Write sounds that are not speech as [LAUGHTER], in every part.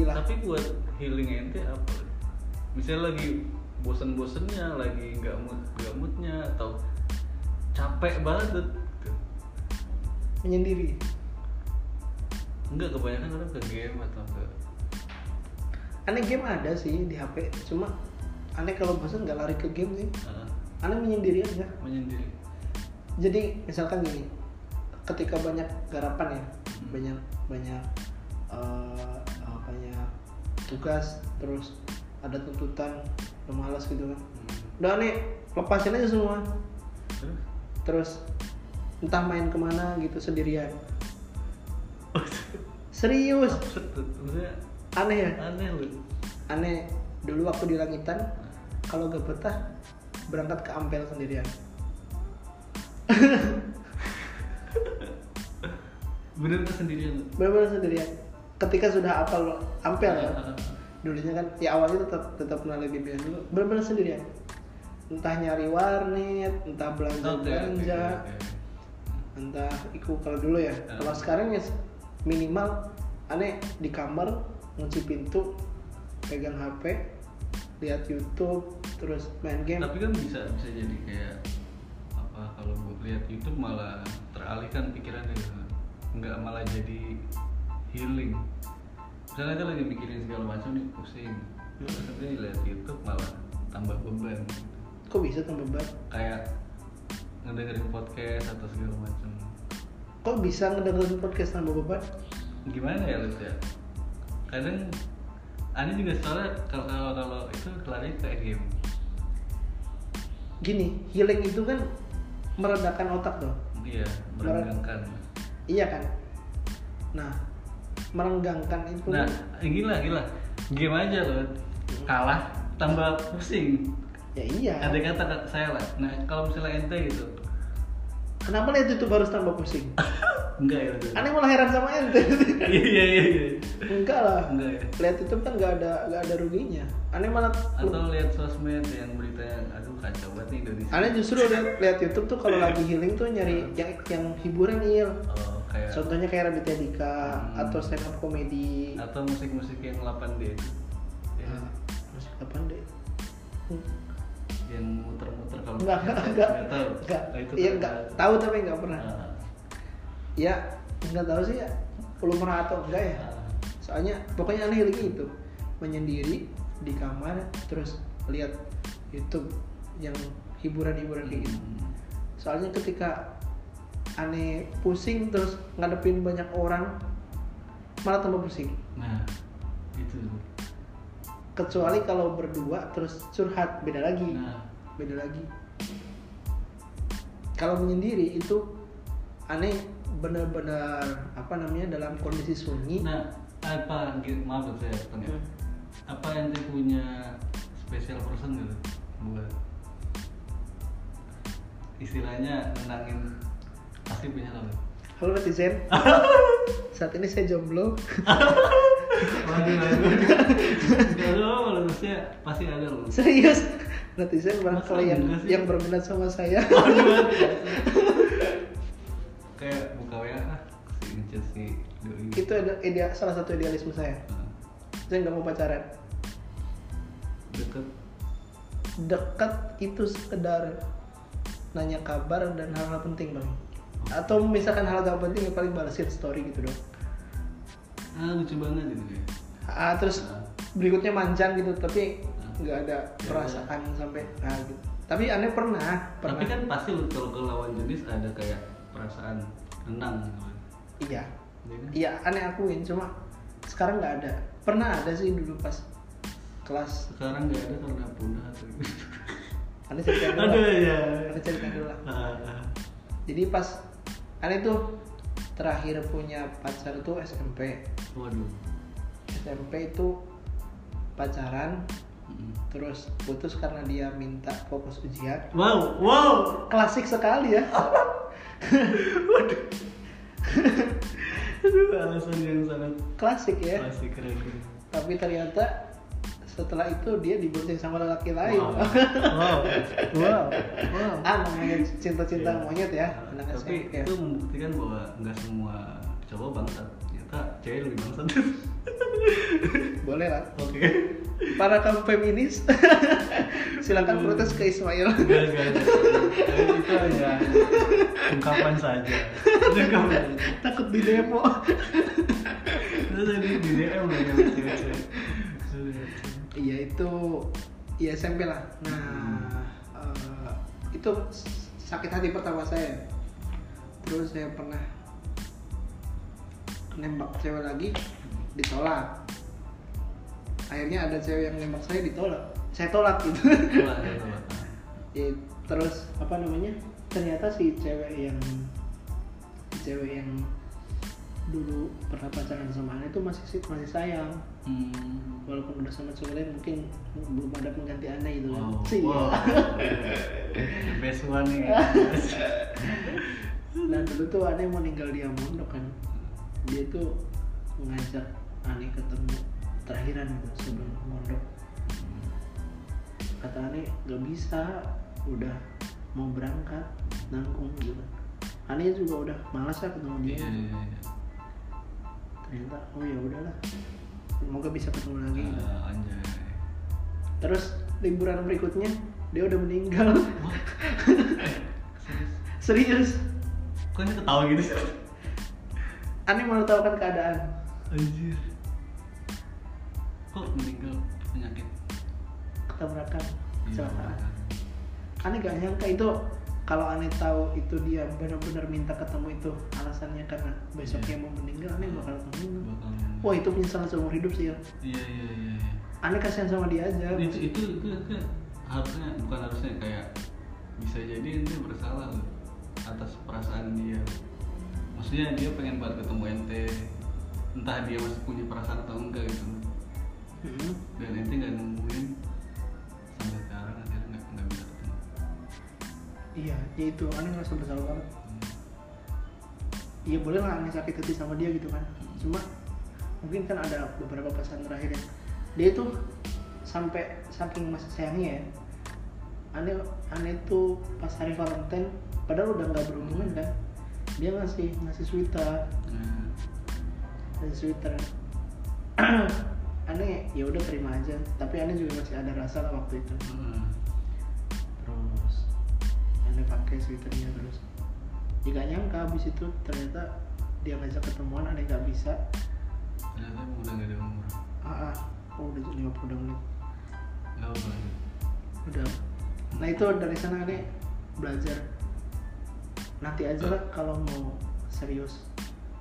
menyendiri lah tapi buat healing ente apa? Misalnya lagi bosen-bosennya lagi nggak mood nggak moodnya atau capek banget. Gitu. menyendiri. Enggak kebanyakan orang ke game atau ke aneh game ada sih di HP cuma aneh kalau bosan nggak lari ke game sih. Uh, aneh menyendiri aja. Menyendiri. Jadi misalkan gini ketika banyak garapan ya Hmm. banyak banyak banyak tugas terus ada tuntutan udah malas gitu kan. Hmm. udah aneh lepasin aja semua. Terus? terus entah main ke mana gitu sendirian. [LAUGHS] Serius. Maksudnya aneh ya? Aneh lu. Aneh. Dulu waktu di langitan kalau gak betah berangkat ke Ampel sendirian. [LAUGHS] Bener sendirian? Lu? benar-benar sendirian ketika sudah apal Ampel ya. Ah, dulunya kan ya awalnya tetap tetap kenal BBM dulu. Benar-benar sendirian. Entah nyari warnet entah belanja oke, belanja entah ikut kalau dulu ya. Ah. kalau sekarang ya minimal aneh di kamar ngunci pintu pegang HP lihat YouTube terus main game. Tapi kan bisa bisa jadi kayak apa kalau buat lihat YouTube malah teralihkan pikirannya gitu nggak malah jadi healing. Misalnya kan lagi mikirin segala macam nih pusing. Terus nanti lihat YouTube malah tambah beban. Kok bisa tambah beban? Kayak ngedengerin podcast atau segala macam. Kok bisa ngedengerin podcast tambah beban? Gimana ya lu ya? Kadang Ani juga soalnya kalau kalau kalau itu lari ke game. Gini healing itu kan meredakan otak tuh iya merenggangkan iya kan? Nah merenggangkan itu. Nah gila gila. Game aja loh kalah tambah pusing. Ya iya. Ada kata saya lah. Nah kalau misalnya ente gitu. Kenapa lihat YouTube harus tambah pusing? [LAUGHS] Enggak ya aneh malah heran sama ente. Iya [LAUGHS] iya iya. Iya. enggak lah. Enggak ya. Lihat YouTube kan nggak ada nggak ada ruginya. Aneh malah atau lihat sosmed yang beritanya aduh kacau banget nih Indonesia. Aneh justru lihat lihat YouTube tuh kalau lagi healing tuh nyari yang yang hiburan il oh, kayak contohnya kayak Raditya Dika Hmm. atau stand up comedy atau musik-musik yang 8D itu ya, Nah, musik apa deh Hmm. yang muter-muter kalau enggak enggak nggak tahu enggak Nah, itu enggak ada. tahu tapi enggak pernah Ah, ya enggak tahu sih ya belum pernah atau enggak ya ah. soalnya pokoknya aneh healing itu menyendiri di kamar terus lihat YouTube yang hiburan-hiburan kayak gitu Hmm. soalnya ketika aneh pusing terus ngadepin banyak orang malah tambah pusing. Nah itu. Kecuali kalau berdua terus curhat beda lagi. Nah. Beda lagi. Kalau menyendiri itu aneh benar-benar apa namanya dalam kondisi sunyi. Nah apa maaf ya, saya tanya. Hmm. apa yang dia punya special person gitu buat? Istilahnya nenangin pasti punya lah halo netizen. [LAUGHS] Saat ini saya jomblo. Waduh waduh. Pasti ada loh. Serius? Netizen barangkali yang sih? yang berminat sama saya. [LAUGHS] Waduh, [LAUGHS] kayak buka WA ah, si Doi. Itu ada ide salah satu idealisme saya. Nah, saya nggak mau pacaran. Deket. Dekat itu sekedar nanya kabar dan hal-hal penting bang atau misalkan hal gak penting ya paling balesin story gitu dong. Ah lucu banget gitu kayak ah terus Ah. berikutnya mancan gitu tapi Ah. nggak ada perasaan sampai ah gitu. Tapi aneh pernah pernah. Tapi kan pasti kalau ke lawan jenis ada kayak perasaan tenang gitu kan. Iya. Iya kan? iya aneh akuin cuma sekarang nggak ada. Pernah ada sih dulu pas kelas. Sekarang nggak ada karena punah atau gitu aneh cerita dulu ada ya aneh cerita dulu lah. Ah, ah. Jadi pas aneh tuh terakhir punya pacar tuh SMP waduh. SMP itu pacaran Mm. terus putus karena dia minta fokus ujian. Wow wow. Klasik sekali ya. [LAUGHS] Aduh, alasan yang sangat klasik ya. Klasik keren. Tapi ternyata setelah itu dia dibonceng sama lelaki lain. Wow. Wow. Wow. Wow. Ah namanya cinta-cinta Iya. monyet ya anak tapi SMP ya. itu membuktikan bahwa nggak semua cowok bangsat. Kak cewek lebih bangsat. [LAUGHS] Boleh lah. Oke. Para kaum feminis [LAUGHS] silakan protes ke Ismail. Enggak enggak enggak. itu hanya ungkapan saja. Ungkapan takut di demo terus tadi di DM loh cewek-cewek iya itu iya SMP lah. Nah eh, itu sakit hati pertama saya. Terus saya pernah nembak cewek lagi ditolak. Akhirnya ada cewek yang nembak saya ditolak. Saya tolak gitu. Tolak, ya, tolak. [LAUGHS] Ya, terus apa namanya? Ternyata si cewek yang cewek yang dulu pernah pacaran sama Ana itu masih masih sayang Hmm. walaupun udah sama lain mungkin belum ada pengganti Ana gitu kan Wow. Sih, Wow. [LAUGHS] ya. Best one nih. nah dulu tuh Ana mau tinggal di Amondok kan dia tuh ngajak Ana ketemu terakhiran gitu sebelum mondok kata Ane gak bisa udah mau berangkat nanggung gitu Ane juga udah malas ya ketemu dia Iya, iya, iya. Ternyata oh ya udahlah semoga bisa ketemu lagi gitu. Anjay. terus liburan berikutnya dia udah meninggal. Serius? [LAUGHS] serius Kok ini ketawa gitu sih? Ane mau tahu kan keadaan Anjir. Kok meninggal penyakit? ketabrakan Iya. kecelakaan Ane gak nyangka itu kalau Ane tahu itu dia benar-benar minta ketemu itu alasannya karena besoknya Iya. mau meninggal Ane bakal ketemu Bakal. wah itu penyesalan seumur hidup sih ya Iya iya iya. iya. Ane kasihan sama dia aja itu itu itu, itu harusnya bukan harusnya kayak bisa jadi ente bersalah loh atas perasaan dia maksudnya dia pengen banget ketemu ente entah dia masih punya perasaan atau enggak gitu Mm-mm. dan ente nggak nemuin iya ya itu. Ane ngerasa bersalah banget. Hmm. iya boleh lah Ane sakit hati sama dia gitu kan. Cuma mungkin kan ada beberapa pesan terakhir ya. Dia itu sampai saking masih sayangnya ya Ane Ane tuh pas hari Valentine padahal udah nggak berhubungan kan dia ngasih ngasih sweater. Nah, ngasih sweater. [CLEARS THROAT] Ane ya udah terima aja. Tapi Ane juga masih ada rasa lah waktu itu. Hmm. Ane pakai sweaternya terus. Ya gak nyangka abis itu ternyata dia ngajak ketemuan Ane gak bisa. Ternyata emang udah nggak ada umur. Ah, ah. oh udah 50 menit. Nggak apa udah. Nah itu dari sana Ane belajar. Nanti aja lah kalau mau serius.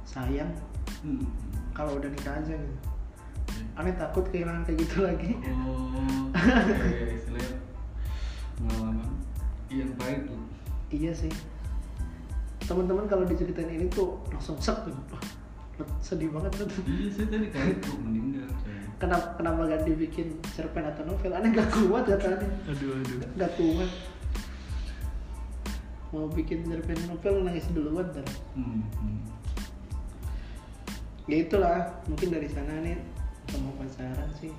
Sayang. Hmm. kalau udah nikah aja gitu. Ane takut kehilangan kayak gitu lagi. Oh kayak [LAUGHS] tuh iya sih. Teman-teman kalau diceritain ini tuh langsung sek gitu. Sedih banget tuh. Iya saya tadi kaget tuh meninggal kenapa kenapa gak dibikin cerpen atau novel? Aneh gak kuat katanya aduh aduh. Gak kuat. Mau bikin cerpen novel nangis duluan dan hmm. hmm. ya itulah mungkin dari sana nih mau pacaran sih.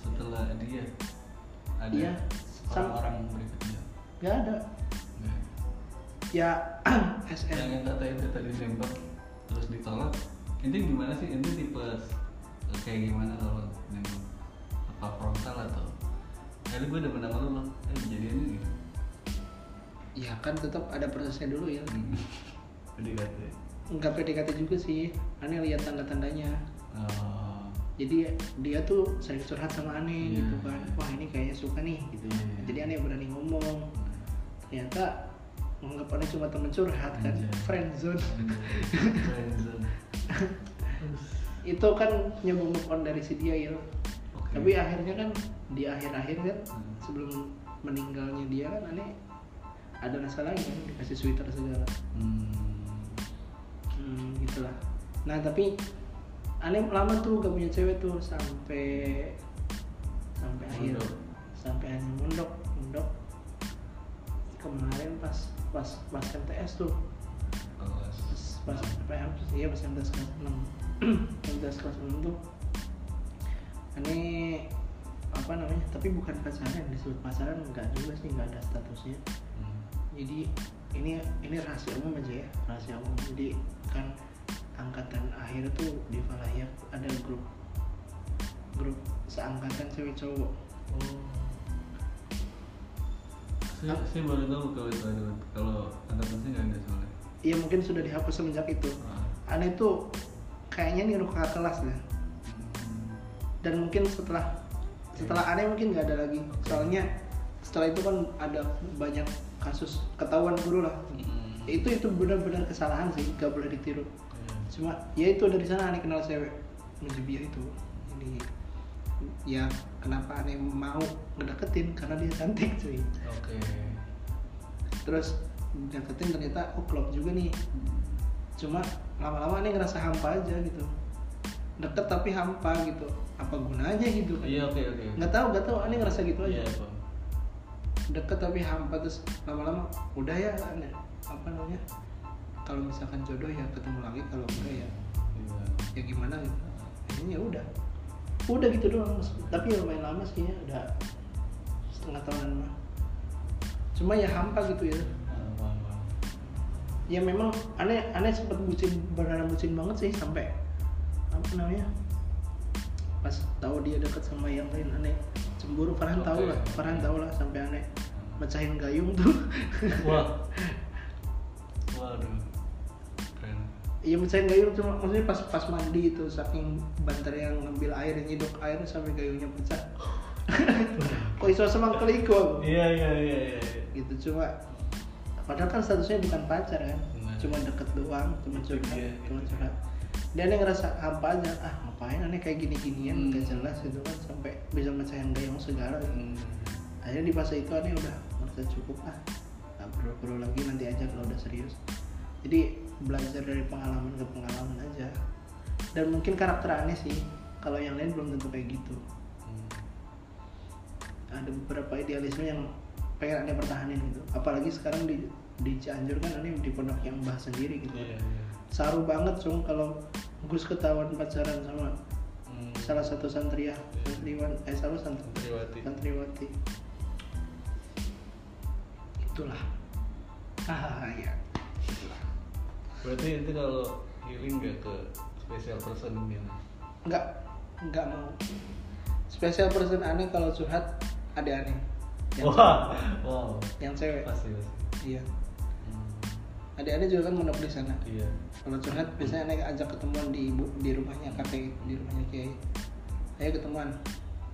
Setelah dia ada Iya, sama- orang-orang berikutnya. Gak ada. [CLEARS THROAT] ya SM yang kata ente tadi nembak terus ditolak. Ente gimana sih? Ente tipe kayak gimana kalau nembak? Apa frontal atau? Kali gue udah menang lu loh, eh jadian ini gitu. ya kan tetap ada prosesnya dulu ya. Hmm. [LAUGHS] Kata. nggak PDKT juga sih. Aneh lihat tanda-tandanya Oh, jadi dia tuh sering curhat sama aneh Iya. gitu kan. Wah ini kayaknya suka nih gitu. Iya. jadi aneh berani ngomong. Ternyata menganggap aneh cuma temen curhat kan Anjay. friendzone Friendzone. [LAUGHS] itu kan nyoba move on dari si dia ya Oke. tapi akhirnya kan di akhir-akhir kan Hmm. sebelum meninggalnya dia kan aneh ada rasa lagi kan dikasih sweater segala Hmm. hmm, gitulah nah tapi aneh lama tuh gak punya cewek tuh sampai sampai akhir sampai akhir mondok mondok kemarin pas pas pas MTS tuh. Pas pas PM iya pas MTS kelas 6 [CLEARS THROAT] MTS kelas 6 tuh. Aneh apa namanya tapi bukan pacaran disebut pacaran enggak juga sih enggak ada statusnya. Hmm. jadi ini ini rahasia umum aja ya rahasia umum. Jadi kan angkatan akhir tuh di Falayak ada grup grup seangkatan cewek cowok. Oh saya, saya baru tahu kalau itu ada kalau angkatan saya nggak ada soalnya. Iya mungkin sudah dihapus semenjak itu. Ah. aneh tuh kayaknya niru kakak kelas deh. Hmm. dan mungkin setelah setelah aneh mungkin nggak ada lagi. Soalnya setelah itu kan ada banyak kasus ketahuan guru lah. Hmm. itu itu benar-benar kesalahan sih nggak boleh ditiru. Iya. cuma ya itu dari sana aneh kenal cewek. Nujibia itu ini ya kenapa aneh mau ngedeketin? Karena dia cantik cuy. Oke. Terus deketin ternyata oh klop juga nih. Cuma lama-lama aneh ngerasa hampa aja gitu. Deket tapi hampa gitu. Apa gunanya gitu kan? Iya oke oke. Nggak tahu nggak tahu. Aneh ngerasa gitu aja. Iya Bang. deket tapi hampa terus lama-lama udah ya aneh apa namanya? Kalau misalkan jodoh ya ketemu lagi kalau enggak ya iya. ya gimana gitu. Akhirnya ya udah udah gitu doang. Tapi ya lumayan lama sih ya udah setengah tahunan mah cuma ya hampa gitu ya. Ya memang aneh aneh sempat bucin beneran bucin banget sih sampai apa namanya pas tahu dia deket sama yang lain aneh. Cemburu Farhan tahu Oke. lah Farhan tahu lah sampai aneh. Mecahin gayung tuh. Wah. [LAUGHS] Waduh Iya mecahin gayung cuma maksudnya pas pas mandi itu saking banter yang ngambil air nyidok air sampai gayungnya pecah. [LAUGHS] Kok iso semang keliko iya iya iya iya gitu cuma padahal kan statusnya bukan pacar kan Benar. cuma deket doang cuma curhat Iya, cuma iya. curhat dia aneh ngerasa hampa aja ah ngapain aneh kayak gini ginian Hmm. gak jelas gitu kan sampai bisa mecahin gayung segala gitu. Hmm. akhirnya di fase itu aneh udah merasa cukup ah nggak perlu perlu lagi nanti aja kalau udah serius jadi belajar dari pengalaman ke pengalaman aja. Dan mungkin karakter aneh sih kalau yang lain belum tentu kayak gitu. Hmm. ada beberapa idealisme yang pengen aneh pertahanin gitu. Apalagi sekarang di di Cianjur kan aneh di pondok yang bah sendiri gitu. Iya iya. Saru banget cung kalau Gus ketahuan pacaran sama Hmm. salah satu santriah santriwan eh salah santri Santriwati. santriwati. Itulah. Ah ya. itulah berarti itu kalau healing nggak ke special person gitu nggak nggak mau. Special person aneh kalau curhat ada aneh. Yang, wah wow. Yang cewek. Pasti pasti. Iya. Hmm. ada aneh juga kan menep di sana. Iya. Kalau curhat biasanya aneh ajak ketemuan di ibu di rumahnya kakek di rumahnya kiai. Ayo ketemuan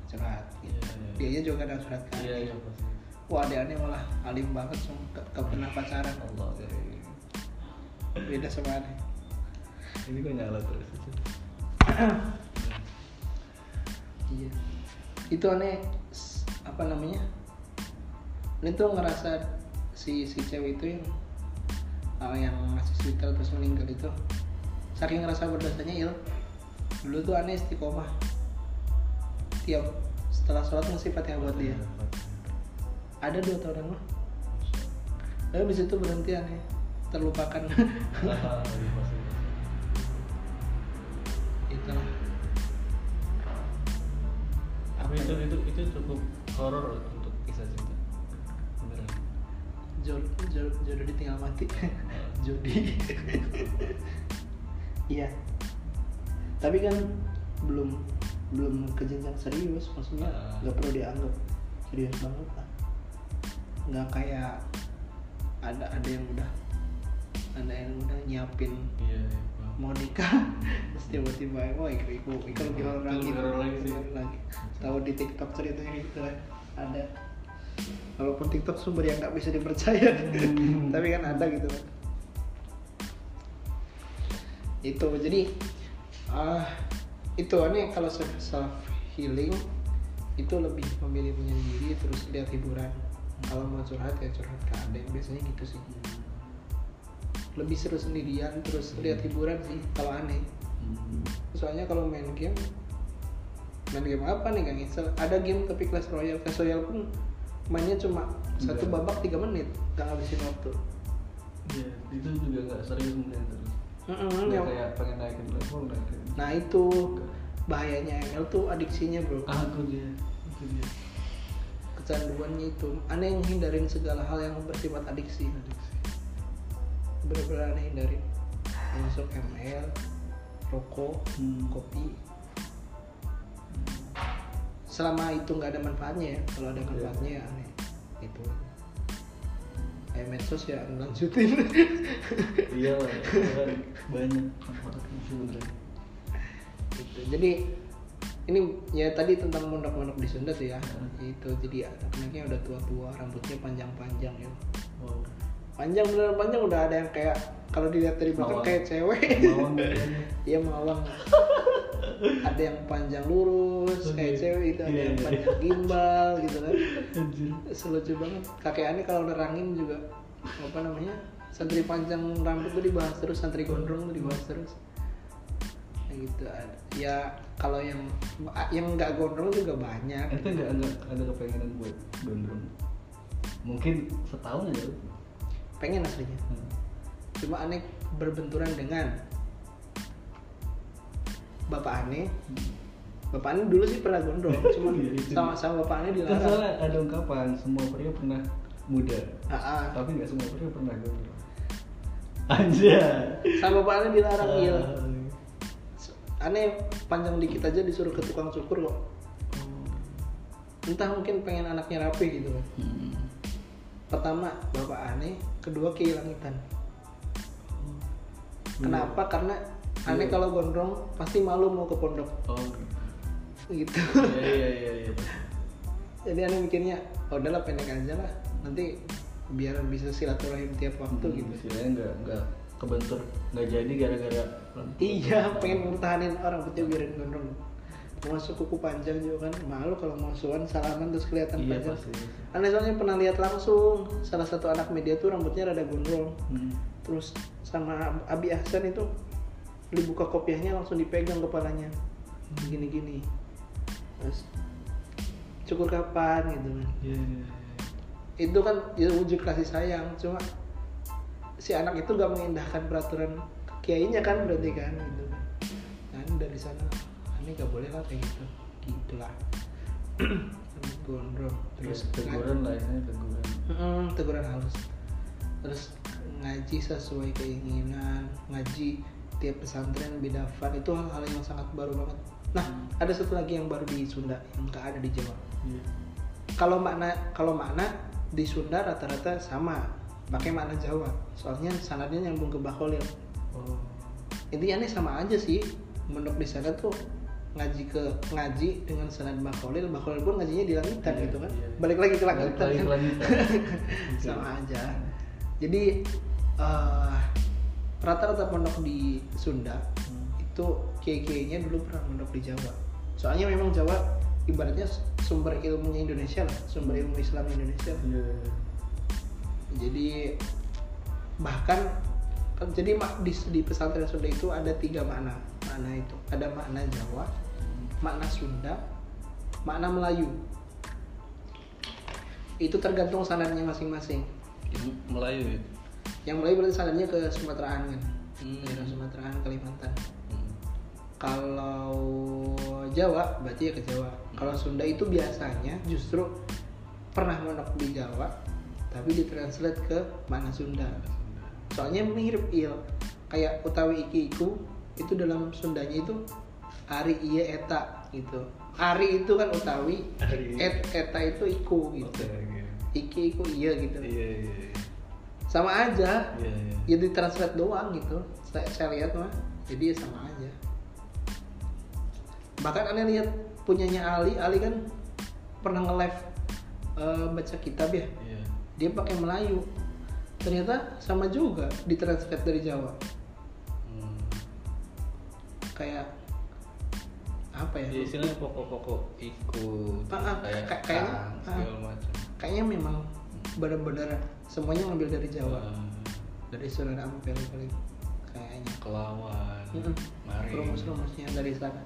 curhat. Gitu. Iya, iya. dia aja juga kadang curhat kan. Iya iya pasti. Wah ada aneh malah. Alim banget cuma gak, gak pernah pacaran. Allah ya beda sama aneh. Ini kok nyala terus iya. Itu aneh apa namanya? Ini tuh ngerasa si si cewek itu yang uh, yang ngasih sweater terus meninggal itu saking ngerasa berdosanya il. Dulu tuh aneh istiqomah. Tiap setelah sholat ngasih fatihah buat dia. Ada dua tahun mah tapi abis itu berhenti aneh terlupakan. Ah, iya, itulah. Tapi itu itu itu cukup horor untuk kisah cinta. Beneran. Jodoh jodoh, jodoh ditinggal mati. [LAUGHS] Jodi iya. Tapi kan belum belum ke jenjang serius maksudnya Ah. nggak perlu dianggap serius banget lah. Nggak kayak ada ada yang udah ada yang udah nyiapin. Iya iya paham. mau nikah [LAUGHS] terus tiba-tiba wah iku iku iku lagi. Itu orang lagi lagi. Tahu di TikTok ceritanya gitu ada. Walaupun TikTok sumber yang nggak bisa dipercaya. Hmm. [LAUGHS] tapi kan ada gitu kan itu jadi ah itu aneh kalau self healing itu lebih memilih menyendiri terus lihat hiburan. Kalau mau curhat ya curhat ke adek biasanya gitu sih lebih seru sendirian terus lihat hiburan sih kalau aneh. Hmm. soalnya kalau main game main game apa nih gak ngisel ada game tapi Clash Royale. Clash Royale pun mainnya cuma satu Iya. babak tiga menit gak ngabisin waktu. Iya itu juga nggak serius mungkin terus. Mm-mm, Nggak yang- kayak pengen naikin level naikin. Nah itu. Bahayanya ML tuh adiksinya bro. Ah itu dia itu dia. Kecanduannya itu. Aneh yang hindarin segala hal yang bersifat adiksi. Adiksi. Bener-bener aneh hindarin masuk ML rokok Hmm. kopi. Selama itu nggak ada manfaatnya ya kalau ada Iya. manfaatnya ya aneh. Itu. Kayak medsos ya lanjutin. [LAUGHS] Iya lah banyak manfaatnya sebenarnya. Gitu. jadi ini ya tadi tentang mondok-mondok di Sunda tuh ya. Hmm. itu jadi anak-anaknya udah tua-tua rambutnya panjang-panjang ya. Wow panjang beneran panjang udah ada yang kayak kalau dilihat dari belakang Mawang. kayak cewek [LAUGHS] Iya mawang. ada yang panjang lurus Oke. kayak cewek itu, ada Iya, yang iya. panjang gimbal gitu kan. Selucu banget. Kakek Ani kalau nerangin juga apa namanya? Santri panjang rambut tuh dibahas terus, santri gondrong tuh dibahas terus. Gitu. Ya kalau yang yang nggak gondrong juga banyak. itu nggak ada ada kepengenan buat gondrong mungkin setahun aja Pengen aslinya. Hmm. Cuma aneh berbenturan dengan Bapak Ane Bapak Ane dulu sih pernah gondrong, [LAUGHS] cuma Iya, itu. sama sama Bapak Ane kan dilarang. soalnya ada ungkapan semua pria pernah muda Ah, ah. tapi nggak semua pria pernah gondrong anjir sama Bapak Ane dilarang Ah. iya. Aneh panjang dikit aja disuruh ke tukang cukur kok. Entah mungkin pengen anaknya rapi gitu kan. Hmm. Pertama Bapak Ane, kedua kehilangitan. Kenapa? Karena Ane Iya. kalau gondrong pasti malu mau ke pondok oh gitu. iya iya iya iya Jadi Ane mikirnya, oh udahlah pendek aja lah. Nanti biar bisa silaturahim tiap waktu gitu. istilahnya nggak nggak kebentur nggak jadi gara-gara Iya, [LAUGHS] pengen mempertahanin orang putih biarin gondrong. Masuk kuku panjang juga kan malu kalau mau suan salaman terus kelihatan iya panjang. pasti Aneh soalnya pernah lihat langsung salah satu anak media tuh rambutnya rada gondrong. Hmm. Terus sama Abi Ahsan itu dibuka kopiahnya langsung dipegang kepalanya. Gini-gini. Terus cukur kapan gitu kan. Iya, iya, iya. Itu kan ya wujud kasih sayang, cuma si anak itu gak mengindahkan peraturan kiainya kan berarti kan gitu kan. Nah, dari sana ini gak boleh lah kayak gitu. Gitulah. Gondrong. terus teguran lah ini teguran. Mm, teguran halus. Terus ngaji sesuai keinginan. Ngaji tiap pesantren beda fan itu hal-hal yang sangat baru banget. Nah ada satu lagi yang baru di Sunda yang nggak ada di Jawa. Iya. Kalau makna kalau makna di Sunda rata-rata sama. Pakai makna Jawa. Soalnya sanadnya nyambung ke Baholil. Oh. Intinya nih sama aja sih. Mondok di sana tuh ngaji ke ngaji dengan sanad Baholil Baholil pun ngajinya di langitan Iya, gitu kan iya. balik lagi ke Balik langitan lagi ke kan? langitan. [LAUGHS] sama aja jadi eh, rata-rata pondok di Sunda Hmm. itu kiai-kiainya dulu pernah pondok di Jawa soalnya memang Jawa ibaratnya sumber ilmunya Indonesia lah sumber ilmu Islam Indonesia iya jadi bahkan kan jadi di, di pesantren Sunda itu ada tiga makna makna itu ada makna Jawa makna Sunda makna Melayu. Itu tergantung sanadnya masing-masing. Yang Melayu ya? Yang Melayu berarti sanadnya ke Sumateraan kan? Hmm. daerah Sumateraan Kalimantan. Hmm. kalau Jawa berarti ya ke Jawa. Kalau Sunda itu biasanya justru pernah mondok di Jawa tapi ditranslate ke mana Sunda. Soalnya mirip il kayak utawi iki iku itu dalam Sundanya itu ari iya eta gitu ari itu kan utawi Ari. et eta itu iku gitu iki iku iya gitu Iya, iya, iya. sama aja Iya, iya. ya ditranslate doang gitu saya, saya lihat mah jadi ya sama aja bahkan aneh lihat punyanya Ali Ali kan pernah nge-live eh, baca kitab ya Iya. dia pakai Melayu ternyata sama juga ditranslate dari Jawa Hmm. kayak apa ya Ya, istilahnya pokok-pokok ikut Ah, ah, kayak kayak- kayaknya, ah. segala macam. kayaknya memang benar-benar semuanya ngambil dari Jawa Ah, dari Sunan Ampel paling kayaknya Kelawan. Maring. rumus-rumusnya dari sana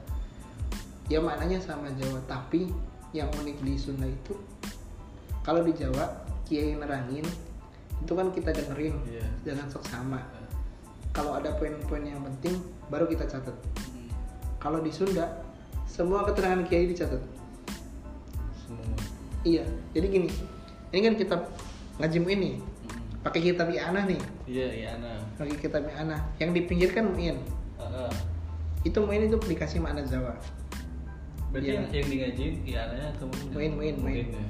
ya maknanya sama Jawa tapi yang unik di Sunda itu kalau di Jawa kiai nerangin itu kan kita dengerin Iya. jangan sok sama Ah. kalau ada poin-poin yang penting baru kita catat Hmm. kalau di Sunda semua keterangan kiai dicatat. Semua. iya jadi gini. Ini kan kitab ngajim ini. Hmm. pakai kitab I'anah nih. Iya, nah. pakai kitab I'anah. Yang di pinggir kan Mu'in. Ah. itu muin itu dikasih makna Jawa. Berarti Iya. yang, yang di ngajiin iananya atau Muin, muin, muin. ya.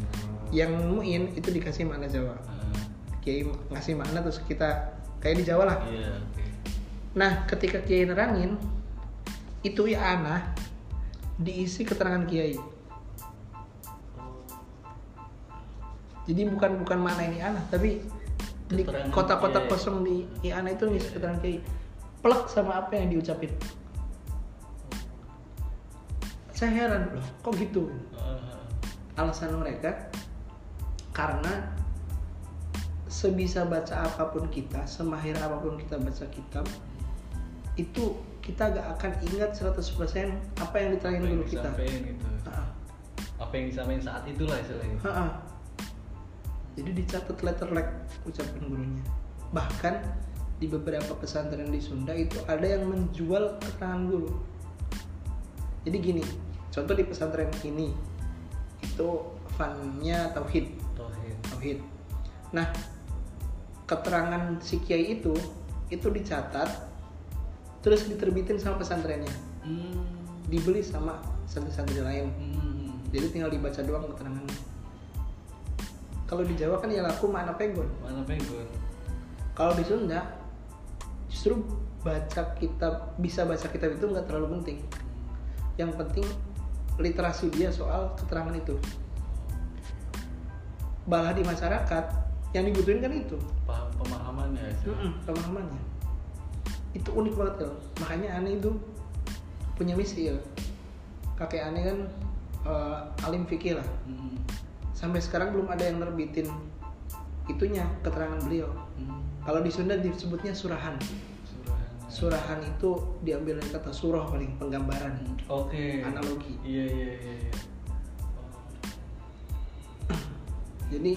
Yang muin itu dikasih makna Jawa. Ah, kiai ngasih makna terus kita kayak di Jawa lah. Iya oke. Nah ketika kiai nerangin itu ya ana diisi keterangan kiai. Jadi bukan bukan mana ini ana tapi di Keterangan kotak-kotak kiai. kosong di iana itu ngisi keterangan kiai. Plek sama apa yang diucapin. Saya heran loh kok gitu? Alasan mereka karena sebisa baca apa pun kita semahir apa pun kita baca kitab itu kita gak akan ingat 100% apa yang yang guru kita gitu Ha-ha. apa yang disampaikan saat itulah istilahnya Ha-ha. jadi dicatat letter like ucapan gurunya bahkan di beberapa pesantren di Sunda itu ada yang menjual keterangan guru jadi gini contoh di pesantren ini itu funnya tauhid Tauhid. tauhid. Nah, keterangan si kiai itu itu dicatat terus diterbitin sama pesantrennya, Hmm. dibeli sama santri-santri lain. Hmm. Jadi tinggal dibaca doang keterangannya. Kalau di Jawa kan ya laku mana pegon. mana pegon Kalau di Sunda justru baca kitab bisa baca kitab itu nggak terlalu penting. Yang penting literasi dia soal keterangan itu. Balah di masyarakat yang dibutuhin kan itu. paham pemahamannya istilahnya. Mm-mm, pemahamannya itu unik banget ya makanya aneh itu punya misi ya kakek aneh kan eh, alim fikih lah Hmm. sampai sekarang belum ada yang nerbitin itunya keterangan beliau Hmm. kalau di Sunda disebutnya surahan Surahan. surahan itu diambil dari kata surah paling penggambaran Oke. Analogi. Iya iya iya. iya. jadi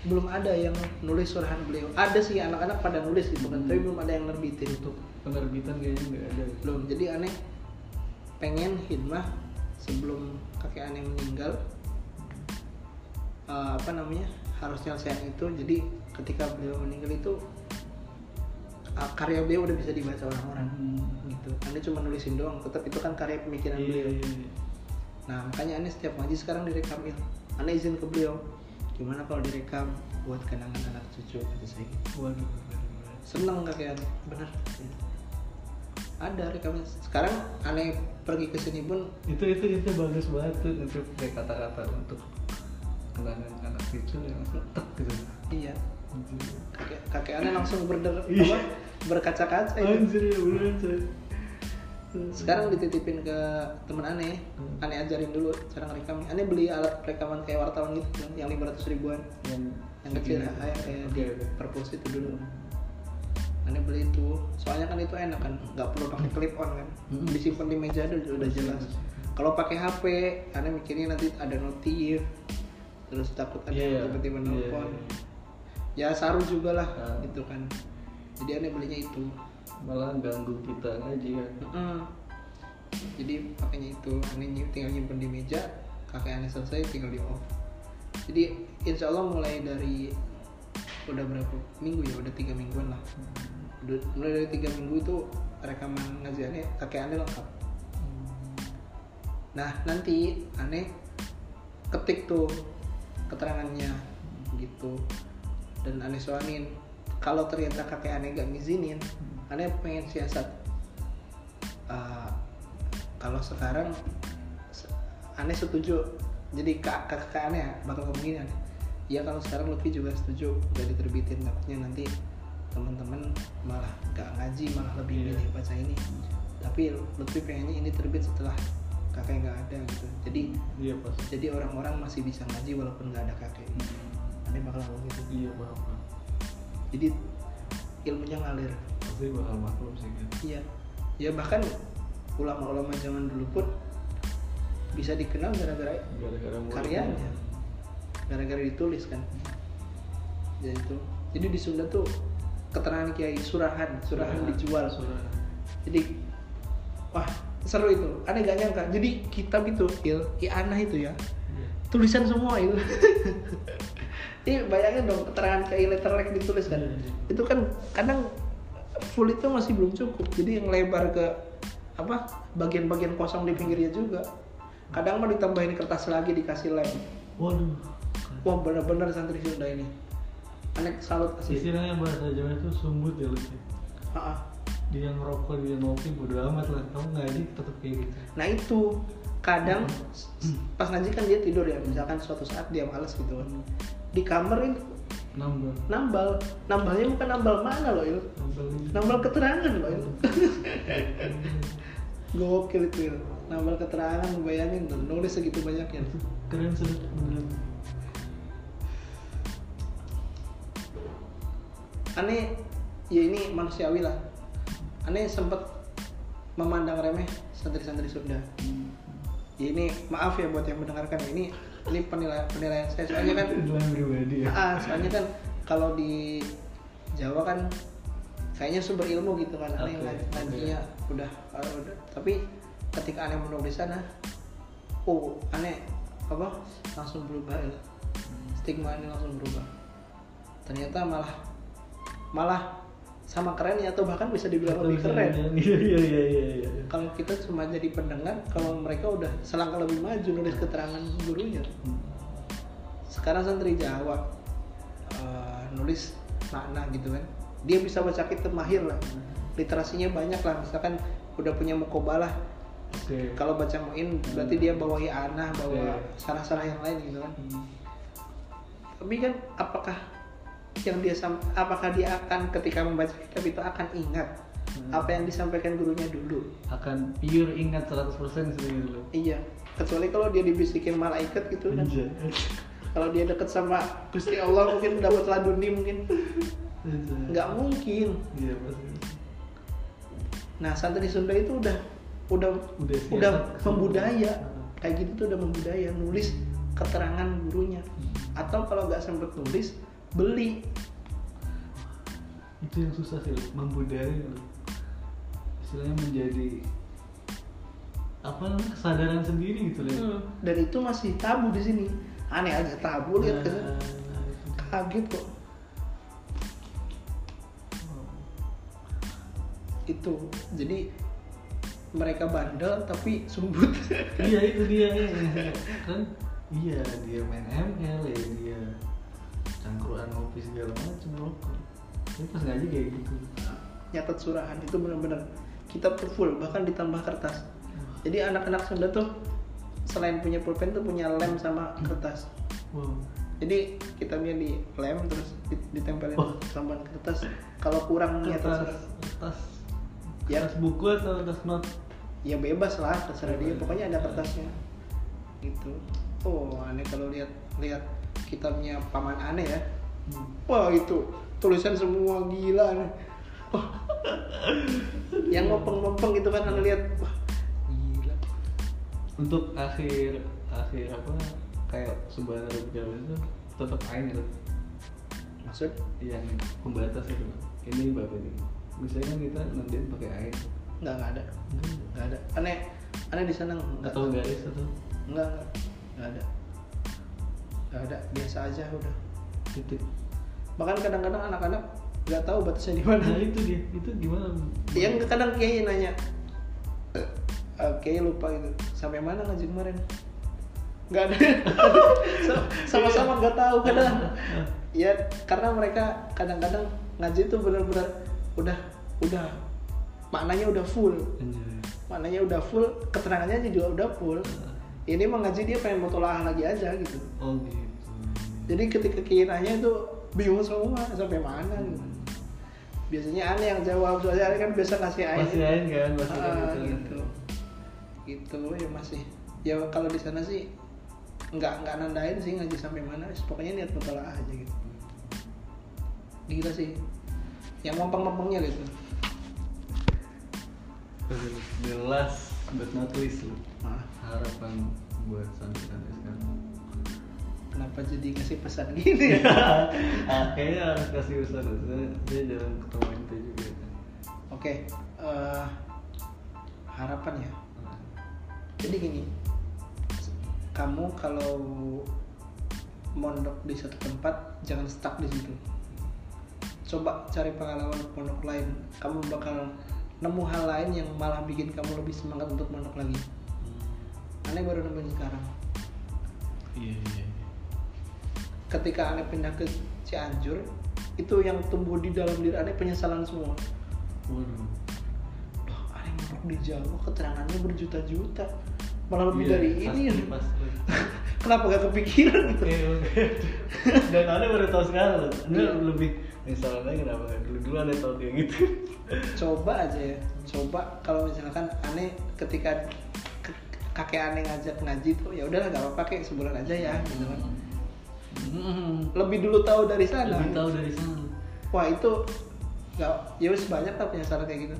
belum ada yang nulis surahan beliau. Ada sih anak-anak pada nulis gitu kan tapi belum ada yang nerbitin. Untuk penerbitan kayaknya nggak ada. belum. Jadi aneh pengen hikmah sebelum kakek aneh meninggal. Eh, apa namanya harus nyelesain itu. Jadi ketika beliau meninggal itu eh, karya beliau udah bisa dibaca orang-orang Hmm. gitu. Aneh cuma nulisin doang tetap itu kan karya pemikiran Iya beliau. iya. iya. nah makanya aneh setiap ngaji sekarang direkam il. Aneh izin ke beliau gimana kalau direkam buat kenangan anak cucu kata saya Waduh. seneng kakek aneh bener. Ada rekamnya sekarang aneh pergi ke sini pun Itu itu itu bagus banget tuh untuk kayak kata-kata untuk kenangan anak cucu yang tek gitu. iya. Kakek kakek aneh langsung berder Iya. apa? Berkaca-kaca itu. Anjir ya beneran coy. sekarang dititipin ke temen aneh Hmm. aneh ajarin dulu cara ngerekam aneh beli alat rekaman kayak wartawan gitu yang 500 ribuan yang yang kecil segini. kayak Oke, di perpus itu dulu aneh beli itu soalnya kan itu enak kan nggak perlu pakai clip on kan Hmm. disimpan di meja udah udah jelas kalau pakai HP aneh mikirnya nanti ada notif terus takut ada yang iya. tiba-tiba Iya, nelfon iya. ya saru juga lah Ah. gitu kan jadi aneh belinya itu Malah ganggu kita ngaji kan. Mm. jadi pakainya itu aneh ny- tinggal nyimpen di meja kakek aneh selesai tinggal di off. Jadi insya Allah mulai dari udah berapa minggu ya udah tiga mingguan lah. Udah- mulai dari tiga minggu itu rekaman ngaji aneh kakek aneh lengkap. Nah nanti aneh ketik tuh keterangannya gitu. Dan aneh soalin kalau ternyata kakek aneh gak ngizinin aneh pengen siasat. Uh, kalau sekarang se- aneh setuju. Jadi kak kakak aneh bakal ngomong gini aneh. Ya kalau sekarang Lutfi juga setuju udah diterbitin takutnya nanti teman-teman malah gak ngaji malah lebih Iya. milih baca ini. Tapi Lutfi pengennya ini terbit setelah kakek nggak ada gitu. Jadi pas. jadi orang-orang masih bisa ngaji walaupun nggak ada kakek. Aneh bakal ngomong gitu Iya paham. Jadi ilmunya ngalir. Pasti bakal maklum sih kan. iya. Ya bahkan ulama-ulama zaman dulu pun bisa dikenal gara-gara karyanya. gara-gara ditulis kan. Jadi itu. Jadi di Sunda tuh keterangan kiai surahan. Surahan dijual. Surahan. jadi wah seru itu. Aneh gak nyangka. Jadi kitab itu il iana itu ya. Iya. tulisan semua itu [LAUGHS] ini bayangin dong keterangan kayak letterlek ditulis kan. Iya, iya. itu kan kadang full itu masih belum cukup. Jadi yang lebar ke apa bagian-bagian kosong di pinggirnya juga. Kadang mau ditambahin kertas lagi dikasih lem. Waduh. Wah bener-bener santri Sunda ini. Aneh salut asli. Istilahnya bahasa Jawa itu sumbut ya lu sih Ha-ha. dia ngerokok dia ngopi bodo amat lah. Kamu ngaji tetap kayak gitu. Nah itu. Kadang pas ngaji kan dia tidur ya. Misalkan suatu saat dia males gitu kan di kamar ini. Nambah nambal. Nambalnya bukan nambal mana loh ini. Nambal keterangan loh il [LAUGHS] gokil itu il nambal keterangan bayangin tuh nulis segitu banyaknya. Itu keren sih beneran. Aneh ya ini manusiawi lah. Aneh sempet memandang remeh santri-santri Sunda. Ya ini maaf ya buat yang mendengarkan ini ini penilaian penilaian saya. Soalnya kan Penilaian pribadi ya. Ah soalnya kan kalau di Jawa kan kayaknya sumber ilmu gitu kan. Aneh oke. ngajinya udah, ah, udah. Tapi ketika aneh menulis sana oh aneh apa langsung berubah ya. stigma ini langsung berubah. Ternyata malah malah sama kerennya atau bahkan bisa dibilang Atau lebih bisa keren. dibilang, iya iya iya iya iya kalau kita cuma jadi pendengar kalau mereka udah selangkah lebih maju nulis keterangan gurunya. Sekarang santri Jawa eh, nulis makna gitu kan. Dia bisa baca kitab mahir lah. Literasinya banyak lah. Misalkan udah punya mukobalah oke. Kalau baca muin berarti dia bawahi anah bawa Oke. sarah-sarah yang lain gitu kan. Hmm. tapi kan apakah yang dia apakah dia akan ketika membaca kitab itu akan ingat Hmm. apa yang disampaikan gurunya dulu? Akan pure ingat 100% sih gitu iya kecuali kalau dia dibisikin malaikat gitu kan. [LAUGHS] Kalau dia deket sama Gusti Allah mungkin dapat laduni mungkin. Nggak mungkin. Iya pasti. Nah santri Sunda itu udah udah Udah udah, membudaya. Hmm. kayak gitu tuh udah membudaya nulis keterangan gurunya. Atau kalau nggak sempet nulis beli. Itu yang susah sih membudaya loh. istilahnya menjadi apa namanya kesadaran sendiri gitu loh Hmm, dan itu masih tabu di sini. Aneh aja tabu lihat ke Nah, nah, itu. kaget kok. Itu jadi mereka bandel tapi sumbut iya itu dia. [LAUGHS] Kan iya dia main ML ya dia cangkruan ngopi segala macam rokok tapi pas ngaji kayak gitu. Nyatet surahan itu benar-benar kitab tuh full bahkan ditambah kertas. Jadi anak-anak Sunda tuh selain punya pulpen tuh punya lem sama kertas. Wow jadi kitabnya di lem terus di- ditempelin Oh. tambahan kertas. Kalau kurang nyatet kertas surat. kertas. Ya. kertas buku atau kertas not? Ya bebas lah terserah dia. Pokoknya ada kertasnya. Gitu. Oh aneh kalau lihat lihat kitabnya paman aneh ya. Hmm. wah itu tulisan semua gila nih. Yang ngopeng-ngopeng gitu kan aneh lihat. Wah gila. Untuk akhir akhir apa kayak subhana rabbiyal itu tetap ain itu maksud? Yang pembatas itu ini bapak ini. Misalnya kan kita nandain pakai ain nggak nggak ada. Nggak ada. Aneh aneh di sana nggak atau garis atau nggak nggak. Nggak ada nggak ada biasa aja udah. Titik. Bahkan kadang-kadang anak-anak nggak tahu batasnya di mana. Nah itu dia. Itu gimana? Yang kadang kiai nanya "Eh, eh, kiai lupa gitu sampai mana ngaji kemarin? Nggak ada. [LAUGHS] Sa- sama-sama nggak tahu kadang. Ya karena mereka kadang-kadang ngaji tuh benar-benar udah udah maknanya udah full. Maknanya udah full keterangannya juga udah full ini mah ngaji dia pengen mutolaah lagi aja gitu. Oh gitu. Jadi ketika kiai nanya itu bingung semua sampai mana gitu. biasanya aneh yang jawab soalnya aneh kan biasa ngasih air. Pasti ain kan pasti kan. Ah, gitu. gitu ya masih. Ya kalau di sana sih nggak nggak nandain sih ngaji sampai mana. Pokoknya niat mutolaah aja gitu. Gila sih. Yang mampang-mampangnya gitu. The last but not least harapan buat santri-santri sekarang? Kenapa jadi kasih pesan gini? Ya [LAUGHS] kayaknya harus kasih saya dia jarang ketemu ente juga oke eh, harapan ya? Jadi gini kamu kalau mondok di satu tempat jangan stuck di situ. Coba cari pengalaman pondok lain. Kamu bakal nemu hal lain yang malah bikin kamu lebih semangat untuk mondok lagi aneh baru nemuin sekarang iya iya iya. ketika aneh pindah ke Cianjur itu yang tumbuh di dalam diri aneh penyesalan semua waduh Loh, aneh mondok di Jawa keterangannya berjuta-juta malah lebih Iya, dari pasti, ini pasti. [LAUGHS] kenapa gak kepikiran gitu. Dan Anda baru tahu sekarang loh. Anda Iya. lebih misalnya kenapa dulu dulu Anda tahu kayak gitu. coba aja ya coba kalau misalkan aneh ketika ke- kakek aneh ngajak ngaji tuh ya udahlah gak apa-apa kayak sebulan aja ya gitu kan. Hmm. lebih dulu tahu dari sana. Lebih tahu dari sana. wah itu gak ya wis banyak lah penyesalan kayak gitu.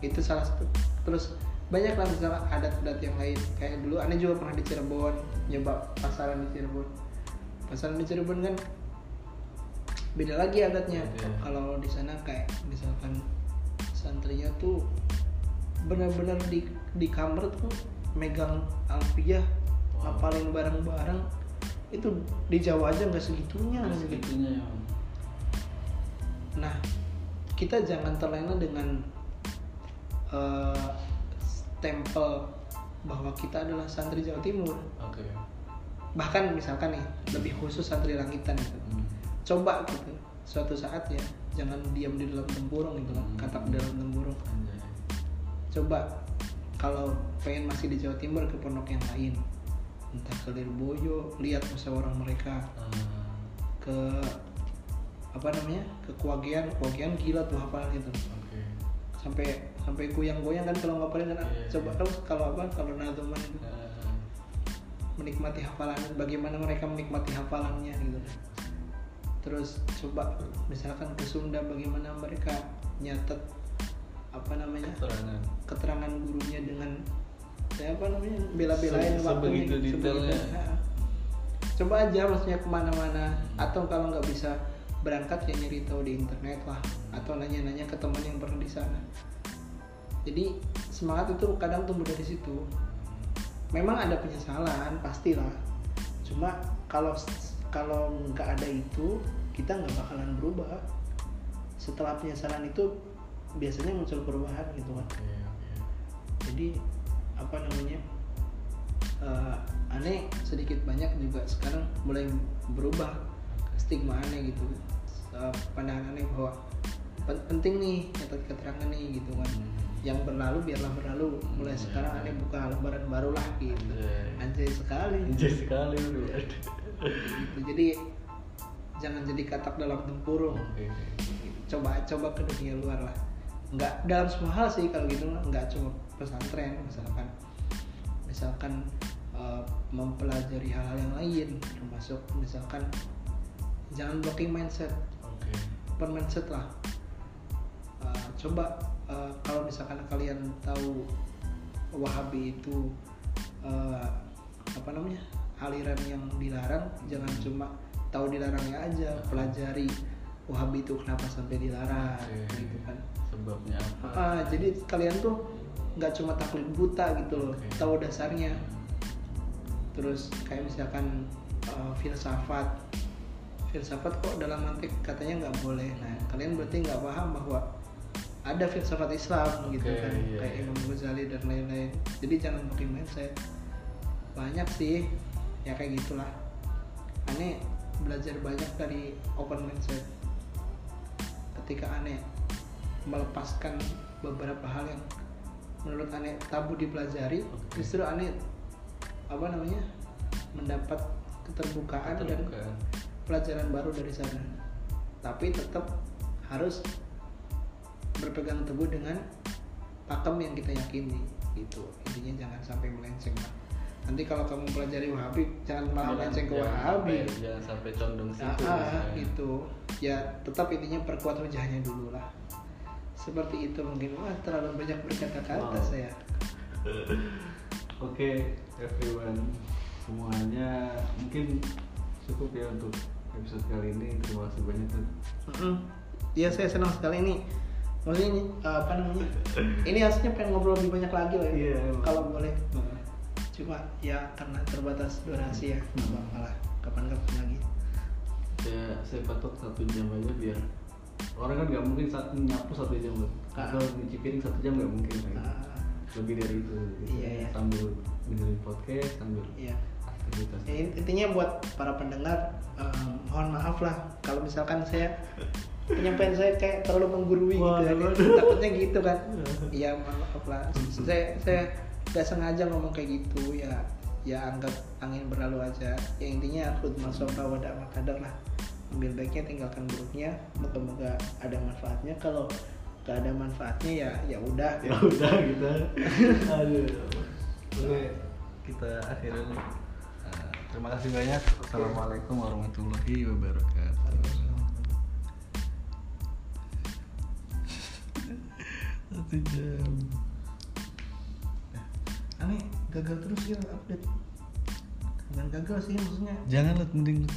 Itu salah satu. Terus banyak lah misalnya adat-adat yang lain. Kayak dulu aneh juga pernah di Cirebon nyoba pasaran di Cirebon. Pasaran di Cirebon kan beda lagi adatnya. Iya. kalau di sana kayak misalkan santrinya tuh benar-benar di di kamar tuh megang alfiah Wow. ngapalin barang-barang itu di Jawa aja nggak segitunya segitunya ya. Nah, kita jangan terlena dengan eh, stempel bahwa kita adalah santri Jawa Timur. oke Bahkan misalkan nih, lebih khusus santri langitan gitu. Hmm. Coba gitu, suatu saat ya, jangan diam di dalam tempurung gitu kan, Hmm. katak di dalam tempurung. Coba kalau pengen masih di Jawa Timur ke pondok yang lain, entah ke Lirboyo, lihat musyawarah mereka, Ah, ke apa namanya, ke Kuagian, Kuagian gila tuh hafal gitu. oke. Sampai sampai goyang-goyang kan kalau ngapalin kan. Iya, coba iya. terus kalau apa? Kalau nazuman itu. Menikmati hafalan bagaimana mereka menikmati hafalannya gitu. Terus coba misalkan ke Sunda bagaimana mereka nyatet apa namanya? Keterangan. Keterangan gurunya dengan ya apa namanya bela-belain Se- waktunya sebegitu gitu, detailnya. coba aja maksudnya ke mana-mana. Atau kalau nggak bisa berangkat ya nyari tahu di internet lah. Atau nanya-nanya ke teman yang pernah di sana. Jadi semangat itu kadang tumbuh dari situ. Memang ada penyesalan pastilah. Cuma kalau kalau nggak ada itu kita nggak bakalan berubah. Setelah penyesalan itu biasanya muncul perubahan gitu kan. Oke oke jadi apa namanya eh, aneh sedikit banyak juga sekarang mulai berubah stigma aneh gitu. Eh, pandangan aneh bahwa pen- penting nih nyatet keterangan nih gitu kan. Hmm. yang berlalu biarlah berlalu. Mulai Hmm, sekarang iya. aneh buka lembaran baru lah gitu. Anjay. anjay sekali. Anjir sekali bro. [LAUGHS] Gitu. jadi jangan jadi katak dalam tempurung. Oke. Coba coba ke dunia luar lah nggak dalam semua hal sih kalau gitu nggak cuma pesantren misalkan misalkan eh, mempelajari hal-hal yang lain termasuk misalkan jangan blocking mindset. Open mindset lah. Eh, coba eh, kalau misalkan kalian tahu Wahabi itu eh, apa namanya aliran yang dilarang jangan cuma tahu dilarangnya aja pelajari Wahabi itu kenapa sampai dilarang Oke. gitu kan sebabnya. Apa Ah, jadi kalian tuh nggak cuma taklid buta gitu loh Oke. tahu dasarnya. Terus kayak misalkan eh, filsafat. Filsafat kok dalam mantik katanya nggak boleh. Nah kalian berarti nggak paham bahwa ada filsafat Islam gitu kan iya, kayak iya. Imam Ghazali dan lain-lain. Jadi jangan pakai mindset. Banyak sih ya kayak gitulah. Aneh belajar banyak dari open mindset. Ketika aneh melepaskan beberapa hal yang menurut aneh tabu dipelajari. Oke. justru aneh apa namanya mendapat keterbukaan, dan Keterbukaan. pelajaran baru dari sana. Tapi tetap harus berpegang teguh dengan pakem yang kita yakini gitu. Intinya jangan sampai melenceng lah nanti kalau kamu pelajari wahabi jangan malah melenceng ke wahabi. jangan sampai condong Ah, situ ah, misalnya. gitu. Ya tetap intinya perkuat wajahnya dulu lah seperti itu mungkin wah terlalu banyak berkata-kata Wow. saya [LAUGHS] Oke, everyone. Semuanya mungkin cukup ya untuk episode kali ini. Terima kasih banyak kan. Mm-mm. Iya saya senang sekali ini maksudnya ini uh, apa namanya [LAUGHS] ini aslinya pengen ngobrol lebih banyak lagi loh ya Iya, emang. kalau boleh cuma ya karena terbatas durasi ya nggak apa-apa lah kapan-kapan lagi Saya saya patok satu jam aja biar orang kan nggak mungkin satu nyapu satu jam loh Ah. atau nyuci piring satu jam nggak mungkin kan Ah. lebih dari itu gitu. Iya, iya. sambil dengerin podcast sambil Iya. aktivitas Ya, in- intinya buat para pendengar em, mohon maaf lah kalau misalkan saya penyampaian saya kayak terlalu menggurui gitu ya. Takutnya gitu kan iya mohon maaf lah saya saya nggak sengaja ngomong kayak gitu ya ya anggap angin berlalu aja ya intinya khutbah sofa wadah makadar lah ambil baiknya tinggalkan buruknya moga-moga ada manfaatnya. Kalau gak ada manfaatnya ya ya udah. [LAUGHS] Ya udah kita aduh. Oke kita akhirnya nih. Eh, terima kasih banyak. Assalamualaikum warahmatullahi wabarakatuh. Satu jam. Aneh gagal terus ya update. Bukan gagal sih maksudnya. Jangan lu mending. lu